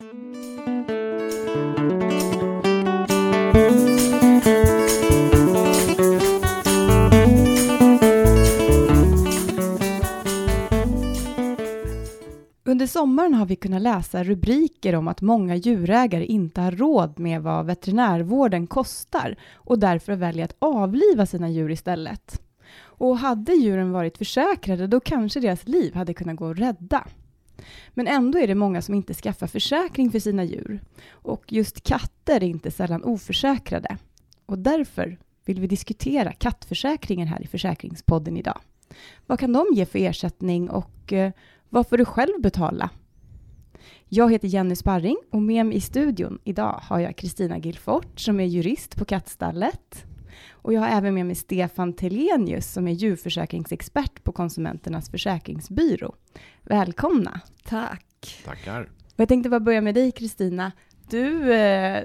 Under sommaren har vi kunnat läsa rubriker om att många djurägare inte har råd med vad veterinärvården kostar och därför väljer att avliva sina djur istället. Och hade djuren varit försäkrade, då kanske deras liv hade kunnat gå att rädda. Men ändå är det många som inte skaffar försäkring för sina djur. Och just katter är inte sällan oförsäkrade. Och därför vill vi diskutera kattförsäkringen här i Försäkringspodden idag. Vad kan de ge för ersättning och eh, vad får du själv betala? Jag heter Jenny Sparring och med mig i studion idag har jag Kristina Gilfort som är jurist på Kattstallet. Och jag har även med mig Stefan Telenius som är djurförsäkringsexpert på Konsumenternas försäkringsbyrå. Välkomna! Tack! Tackar! Och jag tänkte bara börja med dig Kristina. Du, eh,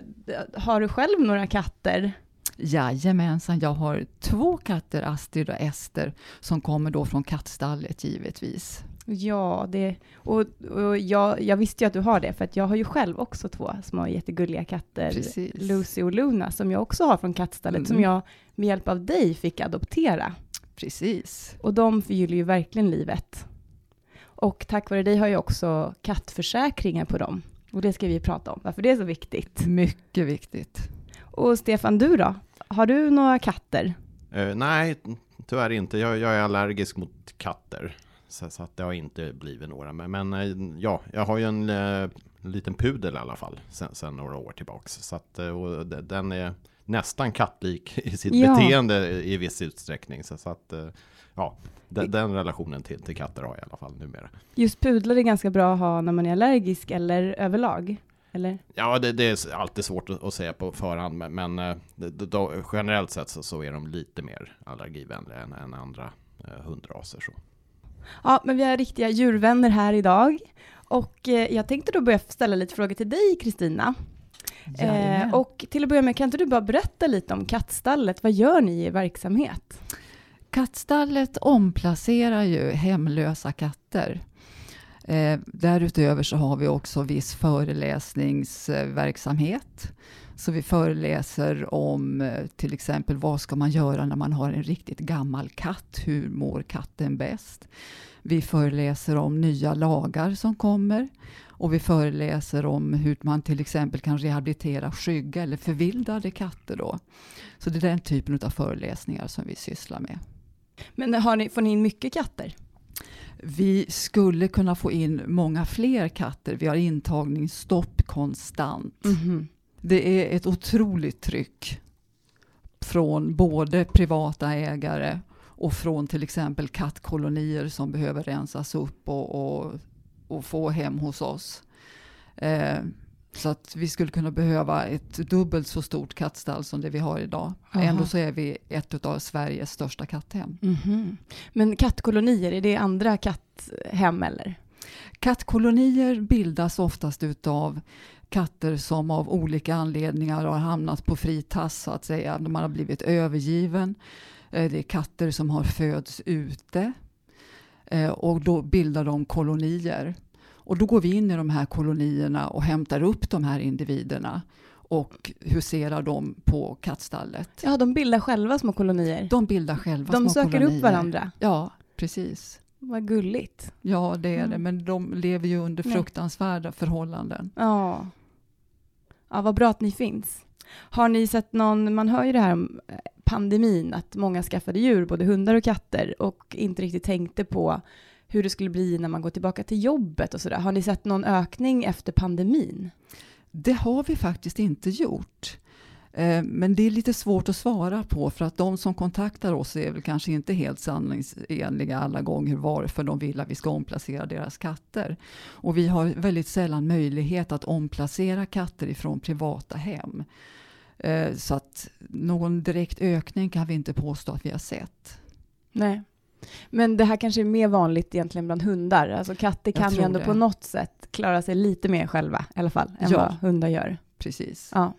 har du själv några katter? Jajamensan, jag har två katter, Astrid och Ester, som kommer då från kattstallet givetvis. Ja, det, och, och jag, jag, visste ju att du har det, för att jag har ju själv också två små jättegulliga katter, Precis. Lucy och Luna, som jag också har från kattstallet, mm. som jag med hjälp av dig fick adoptera. Precis. Och de förgyller ju verkligen livet. Och tack vare dig har jag också kattförsäkringar på dem. Och det ska vi prata om, varför det är så viktigt. Mycket viktigt. Och Stefan, du då? Har du några katter? Uh, nej, tyvärr inte. Jag, jag är allergisk mot katter. Så, så, att det har inte blivit några. Men, men eh, ja, jag har ju en uh, liten pudel i alla fall sen, sen några år tillbaks. Så att, och den är nästan kattlik i sitt ja. beteende i viss utsträckning. Så, så att, ja, den, den, relationen till, till katter har jag i alla fall numera. Just pudlar är ganska bra att ha när man är allergisk eller överlag? Eller? Ja, det, det är alltid svårt att, att, säga på förhand, men, men då, generellt sett så, så, är de lite mer allergivänliga än, än andra eh, hundraser. Så. Ja, men vi har riktiga djurvänner här idag. Och eh, jag tänkte då börja ställa lite frågor till dig, Kristina. Eh, och till att börja med, kan inte du bara berätta lite om kattstallet? Vad gör ni i er verksamhet? Kattstallet omplacerar ju hemlösa katter. Eh, därutöver så har vi också viss föreläsningsverksamhet. Så vi föreläser om eh, till exempel vad ska man göra när man har en riktigt gammal katt? Hur mår katten bäst? Vi föreläser om nya lagar som kommer och vi föreläser om hur man till exempel kan rehabilitera skygga eller förvildade katter. Då. Så det är den typen av föreläsningar som vi sysslar med. Men har ni, får ni in mycket katter? Vi skulle kunna få in många fler katter. Vi har intagningsstopp konstant. Mm -hmm. Det är ett otroligt tryck från både privata ägare och från till exempel kattkolonier som behöver rensas upp och, och, och få hem hos oss. Eh, så att vi skulle kunna behöva ett dubbelt så stort kattstall som det vi har idag. Aha. Ändå så är vi ett av Sveriges största katthem. Mm -hmm. Men kattkolonier, är det andra katthem eller? Kattkolonier bildas oftast utav katter som av olika anledningar har hamnat på fri tass så att säga. Man har blivit övergiven. Eh, det är katter som har föds ute. Eh, och då bildar de kolonier. Och då går vi in i de här kolonierna och hämtar upp de här individerna och huserar dem på kattstallet. Ja, de bildar själva små kolonier? De bildar själva de små kolonier. De söker upp varandra? Ja, precis. Vad gulligt. Ja, det är mm. det, men de lever ju under fruktansvärda Nej. förhållanden. Ja ja, vad bra att ni finns. Har ni sett någon, man hör ju det här om eh, pandemin, att många skaffade djur, både hundar och katter, och inte riktigt tänkte på hur det skulle bli när man går tillbaka till jobbet och sådär. Har ni sett någon ökning efter pandemin? Det har vi faktiskt inte gjort. Eh, men det är lite svårt att svara på för att de som kontaktar oss är väl kanske inte helt sanningsenliga alla gånger varför de vill att vi ska omplacera deras katter. Och vi har väldigt sällan möjlighet att omplacera katter ifrån privata hem. Eh, så att någon direkt ökning kan vi inte påstå att vi har sett. Nej. Men det här kanske är mer vanligt egentligen bland hundar. Alltså katter kan ju ändå det. på något sätt klara sig lite mer själva i alla fall, än ja. vad hundar gör. Precis. Ja.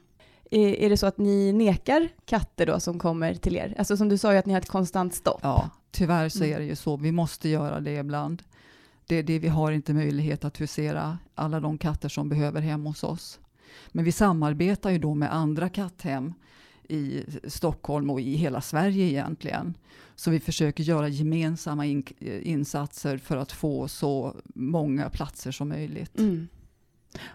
Är, är det så att ni nekar katter då som kommer till er? Alltså som du sa ju att ni har ett konstant stopp. Ja, tyvärr så mm. är det ju så. Vi måste göra det ibland. Det är det vi har inte möjlighet att husera alla de katter som behöver hem hos oss. Men vi samarbetar ju då med andra katthem i Stockholm och i hela Sverige egentligen. Så vi försöker göra gemensamma in insatser för att få så många platser som möjligt. Mm.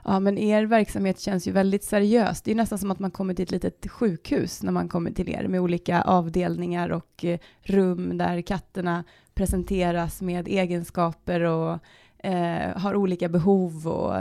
Ja, men er verksamhet känns ju väldigt seriös. Det är nästan som att man kommer till ett litet sjukhus när man kommer till er med olika avdelningar och eh, rum där katterna presenteras med egenskaper och eh, har olika behov. Och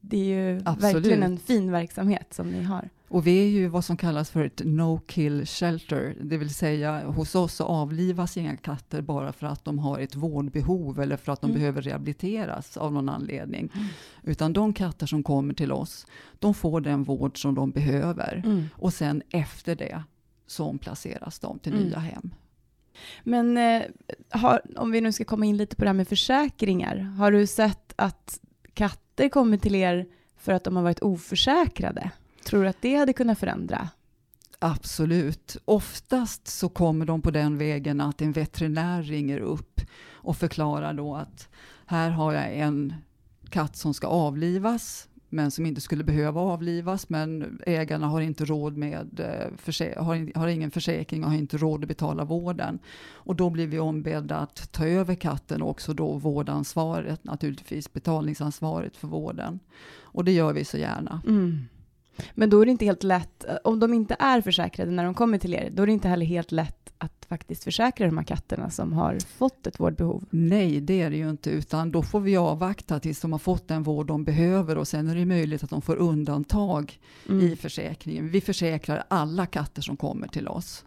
det är ju Absolut. verkligen en fin verksamhet som ni har. Och vi är ju vad som kallas för ett no-kill shelter, det vill säga hos oss så avlivas inga katter bara för att de har ett vårdbehov eller för att de mm. behöver rehabiliteras av någon anledning. Mm. Utan de katter som kommer till oss, de får den vård som de behöver. Mm. Och sen efter det så omplaceras de till nya mm. hem. Men eh, har, om vi nu ska komma in lite på det här med försäkringar, har du sett att katter kommer till er för att de har varit oförsäkrade? Tror du att det hade kunnat förändra? Absolut. Oftast så kommer de på den vägen att en veterinär ringer upp och förklarar då att här har jag en katt som ska avlivas men som inte skulle behöva avlivas, men ägarna har inte råd med, eh, har, har ingen försäkring och har inte råd att betala vården. Och då blir vi ombedda att ta över katten och också då vårdansvaret, naturligtvis betalningsansvaret för vården. Och det gör vi så gärna. Mm. Men då är det inte helt lätt, om de inte är försäkrade när de kommer till er, då är det inte heller helt lätt att faktiskt försäkra de här katterna som har fått ett vårdbehov? Nej, det är det ju inte, utan då får vi avvakta tills de har fått den vård de behöver och sen är det möjligt att de får undantag mm. i försäkringen. Vi försäkrar alla katter som kommer till oss.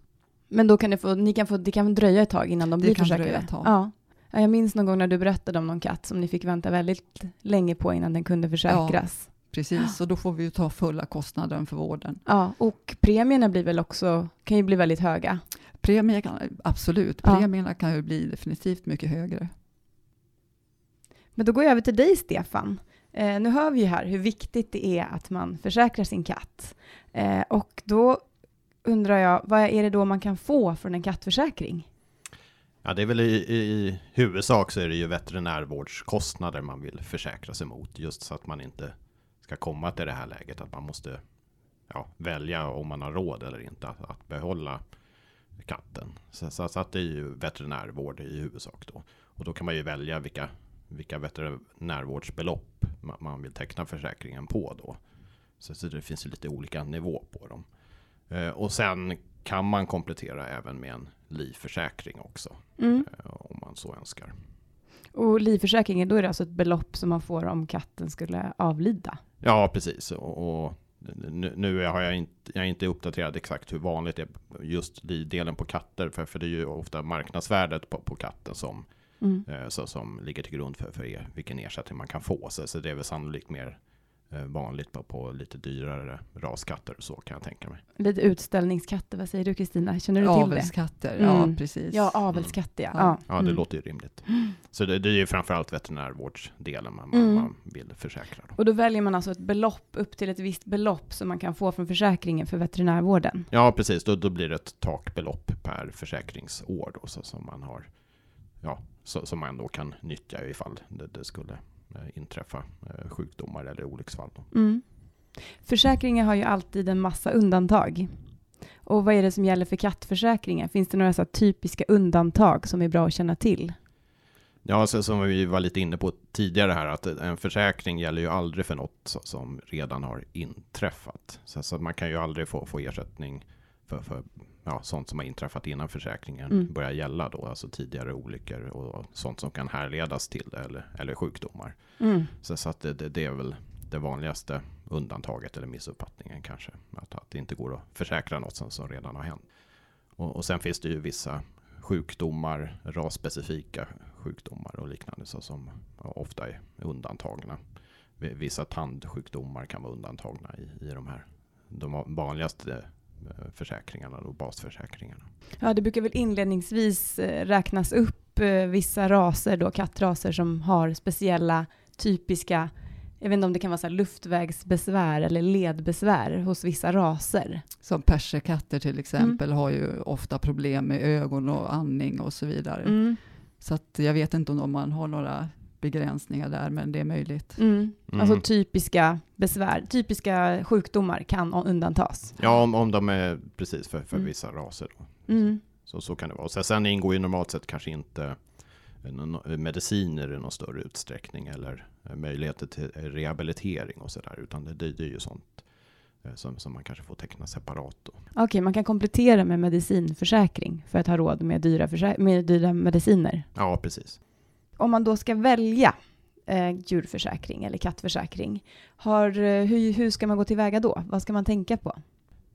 Men då kan det, få, ni kan få, det kan dröja ett tag innan de det blir försäkrade? Ja. Jag minns någon gång när du berättade om någon katt som ni fick vänta väldigt länge på innan den kunde försäkras. Ja. Precis, och då får vi ju ta fulla kostnaden för vården. Ja, och premierna blir väl också, kan ju bli väldigt höga? Premier absolut, ja. premierna kan ju bli definitivt mycket högre. Men då går jag över till dig, Stefan. Eh, nu hör vi ju här hur viktigt det är att man försäkrar sin katt. Eh, och då undrar jag, vad är det då man kan få från en kattförsäkring? Ja, det är väl i, i, huvudsak så är det ju veterinärvårdskostnader man vill försäkra sig mot, just så att man inte ska komma till det här läget att man måste ja, välja om man har råd eller inte att, att behålla katten. Så, så, så, att det är ju veterinärvård i huvudsak då. Och då kan man ju välja vilka, vilka veterinärvårdsbelopp man, man vill teckna försäkringen på då. Så, så det finns ju lite olika nivå på dem. Eh, och sen kan man komplettera även med en livförsäkring också. Mm. Eh, om man så önskar. Och livförsäkringen, då är det alltså ett belopp som man får om katten skulle avlida? Ja, precis. Och, och nu, nu har jag inte, jag är inte uppdaterad exakt hur vanligt det är just delen på katter, för, för det är ju ofta marknadsvärdet på, på katten som, mm. eh, så, som ligger till grund för, för er, vilken ersättning man kan få. Så, så det är väl sannolikt mer vanligt på, på lite dyrare raskatter så kan jag tänka mig. Lite utställningskatter, vad säger du Kristina? Känner du till avelskatter, det? Avelskatter, mm. ja precis. Ja, avelskatter mm. ja. Ja, ja det mm. låter ju rimligt. Så det, det är ju framförallt veterinärvårdsdelen man, mm. man vill försäkra. Då. Och då väljer man alltså ett belopp upp till ett visst belopp som man kan få från försäkringen för veterinärvården? Ja, precis. Då, då blir det ett takbelopp per försäkringsår då, så som man har, ja, så, som man då kan nyttja ifall det, det skulle Eh, inträffa eh, sjukdomar eller olycksfall. Mm. Försäkringar har ju alltid en massa undantag. Och vad är det som gäller för kattförsäkringar? Finns det några så typiska undantag som är bra att känna till? Ja, så som vi var lite inne på tidigare här, att en försäkring gäller ju aldrig för något som redan har inträffat. Så, så man kan ju aldrig få, få ersättning för, för ja, sånt som har inträffat innan försäkringen mm. börjar gälla då, alltså tidigare olyckor och sånt som kan härledas till det eller, eller sjukdomar. Mm. Så, så att det, det, det, är väl det vanligaste undantaget eller missuppfattningen kanske, att, att det inte går att försäkra något som, som redan har hänt. Och, och sen finns det ju vissa sjukdomar, rasspecifika sjukdomar och liknande så som ofta är undantagna. Vissa tandsjukdomar kan vara undantagna i, i de här. De vanligaste försäkringarna och basförsäkringarna. Ja, det brukar väl inledningsvis eh, räknas upp eh, vissa raser då, kattraser som har speciella typiska jag vet inte om det kan vara så luftvägsbesvär eller ledbesvär hos vissa raser. Som perserkatter till exempel mm. har ju ofta problem med ögon och andning och så vidare. Mm. Så att jag vet inte om man har några begränsningar där, men det är möjligt. Mm. Alltså Mm. typiska besvär, typiska sjukdomar kan undantas. Ja, om, om de är precis för, för Mm. vissa raser. Då. Mm. Så, så kan det vara. Och sen, ingår ju normalt sett kanske inte eh, mediciner i någon större utsträckning eller eh, möjligheter till eh, rehabilitering och sådär. Utan det, det, är ju sånt eh, som, som man kanske får teckna separat. Okej, man kan komplettera med medicinförsäkring för att ha råd med dyra, med dyra mediciner. Ja, precis. Om man då ska välja eh, djurförsäkring eller kattförsäkring, har, eh, hur, hur ska man gå tillväga då? Vad ska man tänka på?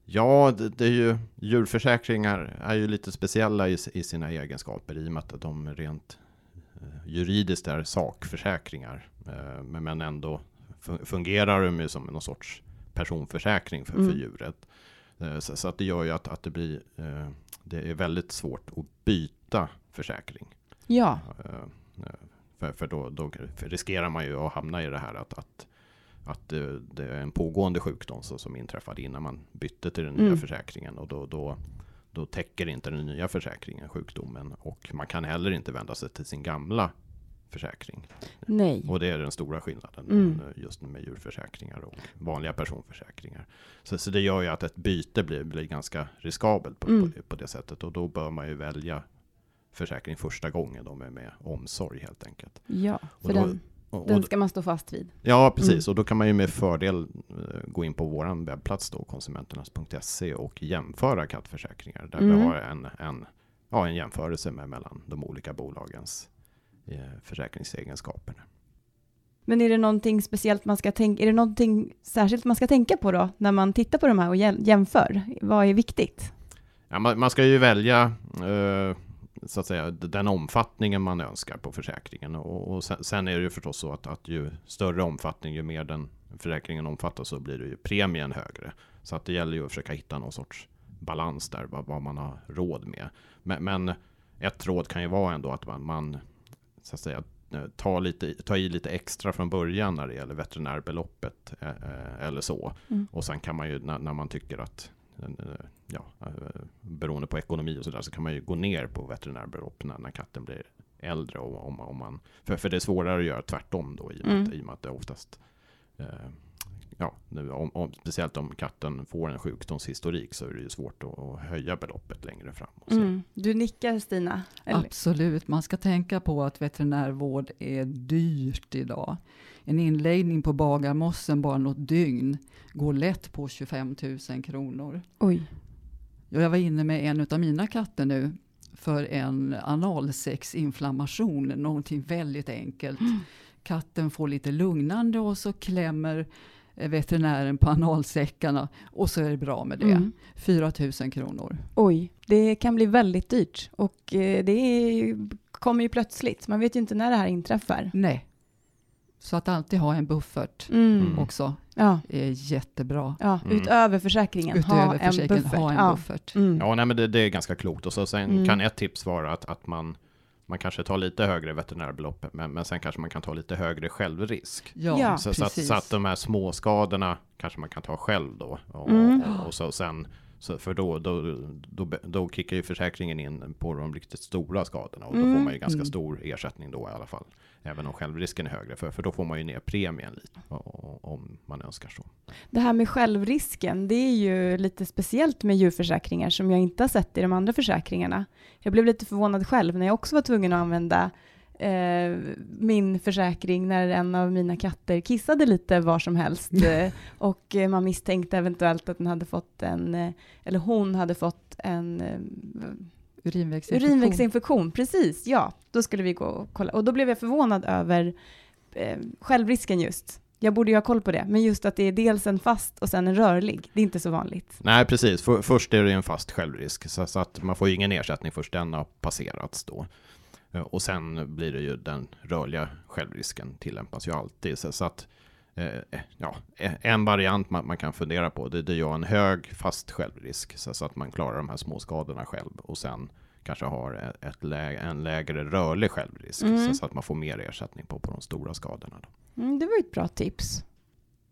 Ja, det, det är ju, djurförsäkringar är ju lite speciella i, i sina egenskaper i och med att de rent eh, juridiskt är sakförsäkringar. Eh, men, men ändå fu- fungerar de ju som någon sorts personförsäkring för, Mm. för djuret. Så, så att det gör ju att, att det blir det är väldigt svårt att byta försäkring. Ja, För, för då, då riskerar man ju att hamna i det här att, att, att det, är en pågående sjukdom så, som inträffade innan man bytte till den nya Mm. försäkringen. Och då, då, då täcker inte den nya försäkringen sjukdomen. Och man kan heller inte vända sig till sin gamla försäkring. nej. Och det är den stora skillnaden Mm. just med djurförsäkringar och vanliga personförsäkringar. Så, så det gör ju att ett byte blir, blir ganska riskabelt på, Mm. på, på det sättet. Och då bör man ju välja försäkring första gången då med, med omsorg helt enkelt. Ja, för då- den, Och, och, den ska man stå fast vid. ja, precis. Mm. Och då kan man ju med fördel eh, gå in på vår webbplats då, konsumenternas.se och jämföra kattförsäkringar. Där Mm. vi har en, en, ja, en jämförelse med, mellan de olika bolagens eh, försäkringsegenskaper. Men är det någonting speciellt man ska tänka, är det någonting särskilt man ska tänka på då när man tittar på de här och jäm- jämför? Vad är viktigt? Ja, man, man ska ju välja eh, så att säga, den omfattningen man önskar på försäkringen. Och, och sen, sen är det ju förstås så att, att ju större omfattning, ju mer den försäkringen omfattar så blir det ju premien högre. Så att det gäller ju att försöka hitta någon sorts balans där, vad, vad man har råd med. Men, men ett råd kan ju vara ändå att man, man så att säga, tar, lite, tar i lite extra från början när det gäller veterinärbeloppet eh, eh, eller så. Mm. Och sen kan man ju när, när man tycker att ja, beroende på ekonomi och sådär så kan man ju gå ner på veterinärbelopp när, när katten blir äldre. Och, om, om man, för, för det är svårare att göra tvärtom då i och med, Mm. att, i och med att det oftast eh, Ja, nu, om, om, speciellt om katten får en sjukdomshistorik så är det ju svårt att, att höja beloppet längre fram. Och så. Mm. Du nickar Stina? Eller? Absolut, man ska tänka på att veterinärvård är dyrt idag. En inläggning på Bagarmossen bara något dygn går lätt på 25 000 kronor. Oj. Jag var inne med en av mina katter nu för en analsexinflammation, någonting väldigt enkelt. Katten får lite lugnande och så klämmer eh, veterinären på analsäckarna och så är det bra med det. Mm. 4 000 kronor. Oj, det kan bli väldigt dyrt och eh, det är, kommer ju plötsligt. Man vet ju inte när det här inträffar. Nej. Så att alltid ha en buffert Mm. Mm. också Ja, är jättebra. ja. Mm. utöver försäkringen, ha Utöver en försäkringen, buffert. ha en ja. buffert. Mm. Ja, nej, men det, det är ganska klokt. Och så sen Mm. kan ett tips vara att, att man, man kanske tar lite högre veterinärbelopp, men, men sen kanske man kan ta lite högre självrisk. Ja, Ja, Så, så, att, så att de här små skadorna kanske man kan ta själv då. Och, Mm. och, och så sen, så för då, då, då, då kickar ju försäkringen in på de riktigt stora skadorna och då Mm. får man ju ganska Mm. stor ersättning då i alla fall. Även om självrisken är högre, för, för då får man ju ner premien lite och- om man önskar så. Det här med självrisken, det är ju lite speciellt med djurförsäkringar som jag inte har sett i de andra försäkringarna. Jag blev lite förvånad själv när jag också var tvungen att använda eh, min försäkring när en av mina katter kissade lite var som helst eh, och eh, man misstänkte eventuellt att den hade fått en, eh, eller hon hade fått en Urinvägsinfektion. urinvägsinfektion. Precis, ja. Då skulle vi gå och kolla. Och då blev jag förvånad över eh, självrisken just. Jag borde ju ha koll på det, men just att det är dels en fast och sen en rörlig. Det är inte så vanligt. Nej, precis. För, först är det en fast självrisk, så, så att man får ju ingen ersättning först den har passerats då. Eh, Och sen blir det ju den rörliga självrisken tillämpas ju alltid. Så, så att eh, ja, eh, en variant man, man kan fundera på det, det är ju en hög fast självrisk så, så att man klarar de här små skadorna själv och sen kanske har ett, lä, en lägre rörlig självrisk Mm. så, så att man får mer ersättning på, på de stora skadorna. Mm, det var ett bra tips.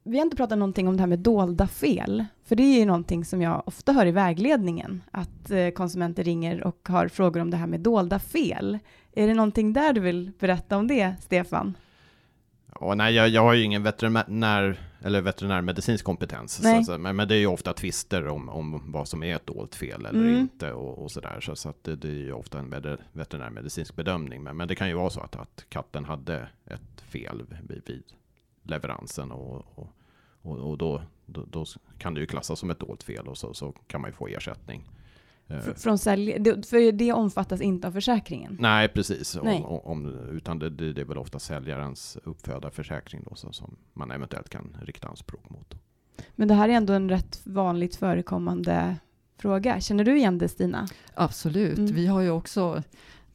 Vi har inte pratat någonting om det här med dolda fel, för det är ju någonting som jag ofta hör i vägledningen, att konsumenter ringer och har frågor om det här med dolda fel. Är det någonting där du vill berätta om det, Stefan? Och nej, jag, jag har ju ingen veterinär, eller veterinärmedicinsk kompetens. Så, så, men, men, det är ju ofta tvister om, om vad som är ett dolt fel eller mm. inte och, och sådär. Så, så det, det, är ju ofta en veterinärmedicinsk bedömning. Men, men det kan ju vara så att, att katten hade ett fel vid, vid leveransen och, och, och, och då, då, då, kan det ju klassas som ett dolt fel och så, så kan man ju få ersättning. Eh. Från sälj för det omfattas inte av försäkringen? Nej, precis. Nej. Om, om, utan det, det, är väl ofta säljarens uppföda försäkring då, så, som man eventuellt kan rikta anspråk mot. Men det här är ändå en rätt vanligt förekommande fråga. Känner du igen det Stina? Absolut. Mm. Vi har ju också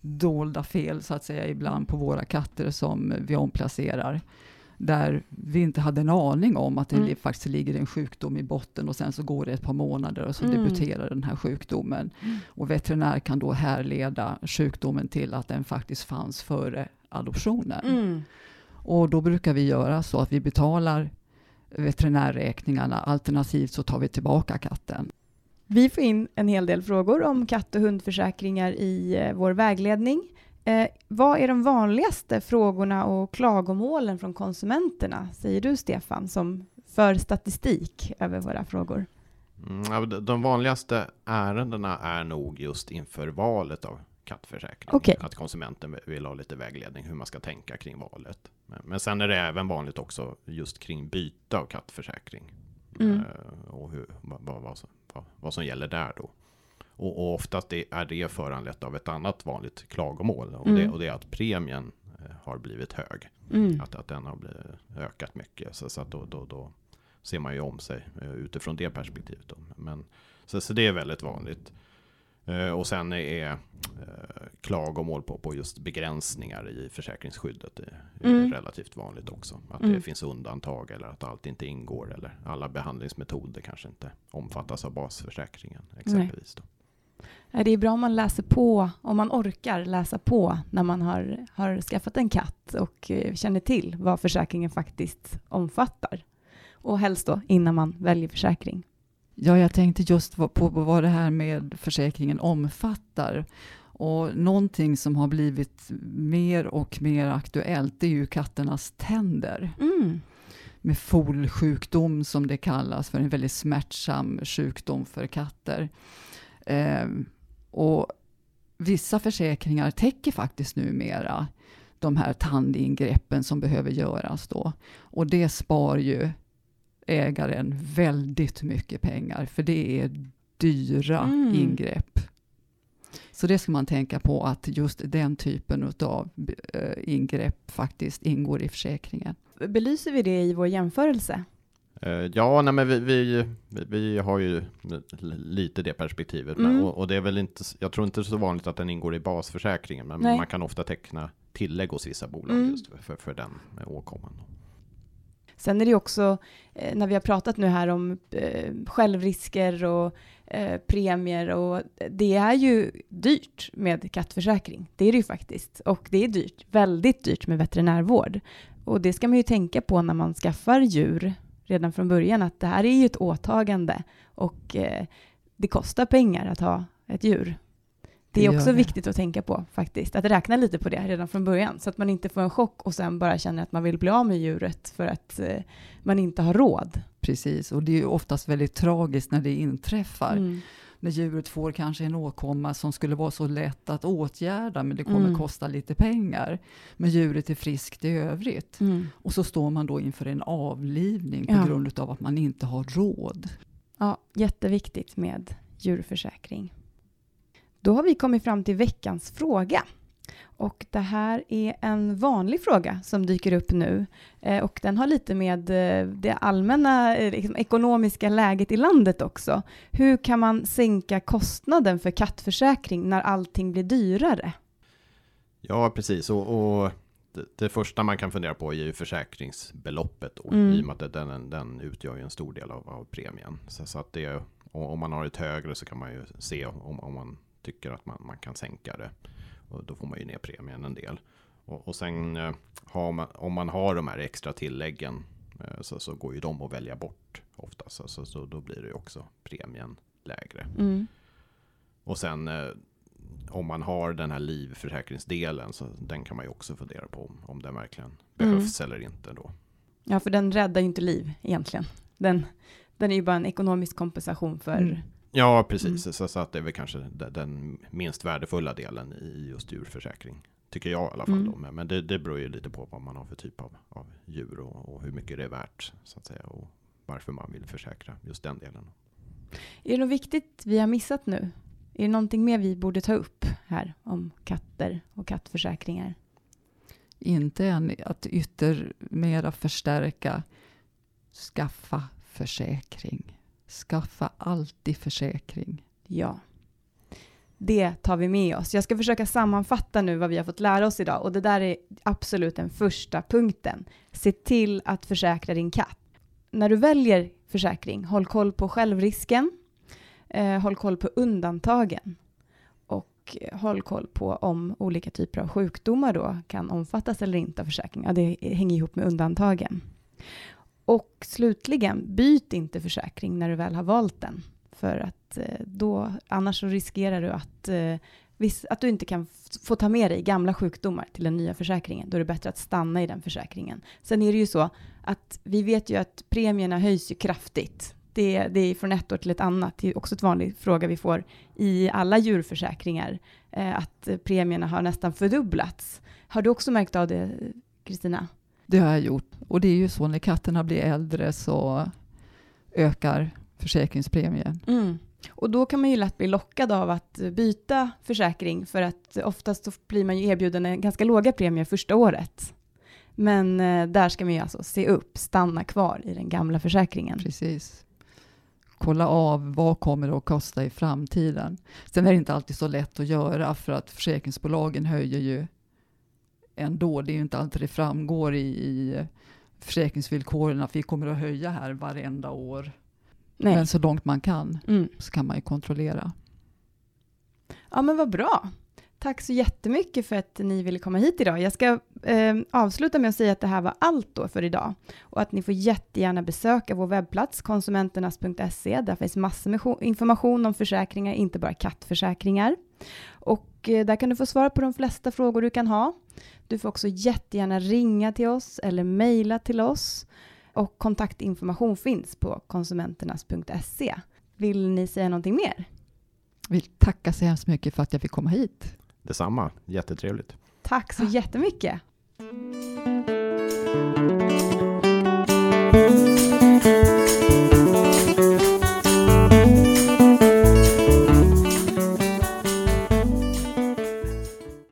dolda fel så att säga ibland på våra katter som vi omplacerar där vi inte hade en aning om att det mm. faktiskt ligger en sjukdom i botten och sen så går det ett par månader och så mm. debuterar den här sjukdomen. Mm. Och veterinär kan då härleda sjukdomen till att den faktiskt fanns före adoptionen. Mm. Och då brukar vi göra så att vi betalar veterinärräkningarna alternativt så tar vi tillbaka katten. Vi får in en hel del frågor om katt och hundförsäkringar i eh, vår vägledning. Eh, vad är de vanligaste frågorna och klagomålen från konsumenterna, säger du Stefan, som för statistik över våra frågor? Mm, de vanligaste ärendena är nog just inför valet av kattförsäkring. Okay. Att konsumenten vill ha lite vägledning hur man ska tänka kring valet. Men sen är det även vanligt också just kring byte av kattförsäkring. Mm. Eh, och hur, vad, vad, vad, vad som gäller där då. Och, och oftast är det föranlett av ett annat vanligt klagomål. Och, mm. det, och det är att premien eh, har blivit hög. Mm. Att, att den har blivit, ökat mycket. Så, så att då, då, då ser man ju om sig uh, utifrån det perspektivet. Då. Men, så, så det är väldigt vanligt. Uh, och sen är klagomål på, på just begränsningar i försäkringsskyddet är, mm. relativt vanligt också. Att mm. det finns undantag eller att allt inte ingår eller alla behandlingsmetoder kanske inte omfattas av basförsäkringen exempelvis. Då. Det är bra om man läser på, om man orkar läsa på när man har, har skaffat en katt och eh, känner till vad försäkringen faktiskt omfattar. Och helst då innan man väljer försäkring. Ja, jag tänkte just på vad det här med försäkringen omfattar. Och någonting som har blivit mer och mer aktuellt, det är ju katternas tänder. Mm. Med folsjukdom som det kallas, för en väldigt smärtsam sjukdom för katter. Eh, och vissa försäkringar täcker faktiskt numera de här tandingreppen som behöver göras då. Och det spar ju ägaren väldigt mycket pengar, för det är dyra mm. ingrepp. Så det ska man tänka på att just den typen av eh, ingrepp faktiskt ingår i försäkringen. Belyser vi det i vår jämförelse? Eh, ja, nej, men vi, vi, vi har ju lite det perspektivet. Mm. Men, och, och, det är väl inte, jag tror inte så vanligt att den ingår i basförsäkringen, men nej. man kan ofta teckna tillägg hos vissa bolag mm. just för, för den åkomman. Sen är det också, eh, när vi har pratat nu här om eh, självrisker och premier och det är ju dyrt med kattförsäkring. Det är det ju faktiskt. Och det är dyrt, väldigt dyrt med veterinärvård. Och det ska man ju tänka på när man skaffar djur redan från början att det här är ju ett åtagande och eh, det kostar pengar att ha ett djur. Det är också det. viktigt att tänka på faktiskt, att räkna lite på det redan från början så att man inte får en chock och sen bara känner att man vill bli av med djuret för att eh, man inte har råd. Precis, och det är ju oftast väldigt tragiskt när det inträffar. Mm när djuret får kanske en åkomma som skulle vara så lätt att åtgärda, men det kommer mm. kosta lite pengar. Men djuret är friskt i övrigt. Mm. Och så står man då inför en avlivning på ja. grund av att man inte har råd. Ja, jätteviktigt med djurförsäkring. Då har vi kommit fram till veckans fråga. Och det här är en vanlig fråga som dyker upp nu eh, och den har lite med eh, det allmänna eh, liksom, ekonomiska läget i landet också. Hur kan man sänka kostnaden för kattförsäkring när allting blir dyrare? Ja, precis. Och, och det, det, första man kan fundera på är ju försäkringsbeloppet då, mm. i och med att den, den utgör ju en stor del av, av premien. Så, så, att det, om man har ett högre så kan man ju se om, om man tycker att man, man kan sänka det. Och då får man ju ner premien en del. Och, och sen eh, man, om man har de här extra tilläggen eh, så, så går ju de att välja bort oftast. Så, så, så då blir det ju också premien lägre. Mm. Och sen eh, om man har den här livförsäkringsdelen så den kan man ju också fundera på om, om den verkligen behövs mm. eller inte då. Ja, för den räddar ju inte liv egentligen. Den, den är ju bara en ekonomisk kompensation för mm. Ja, precis. Mm. Så, så, att det är väl kanske den minst värdefulla delen i just djurförsäkring. Tycker jag i alla fall. Mm. Då. Men det, det beror ju lite på vad man har för typ av, av djur och, och, hur mycket det är värt. Så att säga. Och varför man vill försäkra just den delen. Är det något viktigt vi har missat nu? Är det någonting mer vi borde ta upp här om katter och kattförsäkringar? Inte än att yttermera förstärka skaffa försäkring. Skaffa alltid försäkring. Ja. Det tar vi med oss. Jag ska försöka sammanfatta nu vad vi har fått lära oss idag och det där är absolut den första punkten. Se till att försäkra din katt. När du väljer försäkring, håll koll på självrisken, eh, håll koll på undantagen och eh, håll koll på om olika typer av sjukdomar då kan omfattas eller inte av försäkringen. Ja, det hänger ihop med undantagen. Och slutligen, byt inte försäkring när du väl har valt den. För att eh, då, annars så riskerar du att, eh, att du inte kan få ta med dig gamla sjukdomar till den nya försäkringen. Då är det bättre att stanna i den försäkringen. Sen är det ju så att vi vet ju att premierna höjs ju kraftigt. Det, det är från ett år till ett annat. Det är också ett vanlig fråga vi får i alla djurförsäkringar. Eh, att premierna har nästan fördubblats. Har du också märkt av det, Kristina? Det har jag gjort. Och det är ju så när katterna blir äldre så ökar försäkringspremien. Mm. Och då kan man ju lätt bli lockad av att byta försäkring för att oftast så blir man ju erbjuden en ganska låga premier första året. Men eh, där ska man ju alltså se upp, stanna kvar i den gamla försäkringen. Precis. Kolla av vad kommer det att kosta i framtiden. Sen är det inte alltid så lätt att göra för att försäkringsbolagen höjer ju ändå. Det är ju inte alltid det framgår i, i försäkringsvillkoren att vi kommer att höja här varenda år. Nej. Men så långt man kan mm. så kan man ju kontrollera. Ja men vad bra. Tack så jättemycket för att ni ville komma hit idag. Jag ska eh, avsluta med att säga att det här var allt då för idag och att ni får jättegärna besöka vår webbplats konsumenternas.se. Där finns massor med information om försäkringar, inte bara kattförsäkringar. Och eh, där kan du få svara på de flesta frågor du kan ha. Du får också jättegärna ringa till oss eller mejla till oss. Och kontaktinformation finns på konsumenternas.se. Vill ni säga någonting mer? Jag vill tacka så hemskt mycket för att jag fick komma hit. Detsamma, jättetrevligt. Tack så jättemycket. Música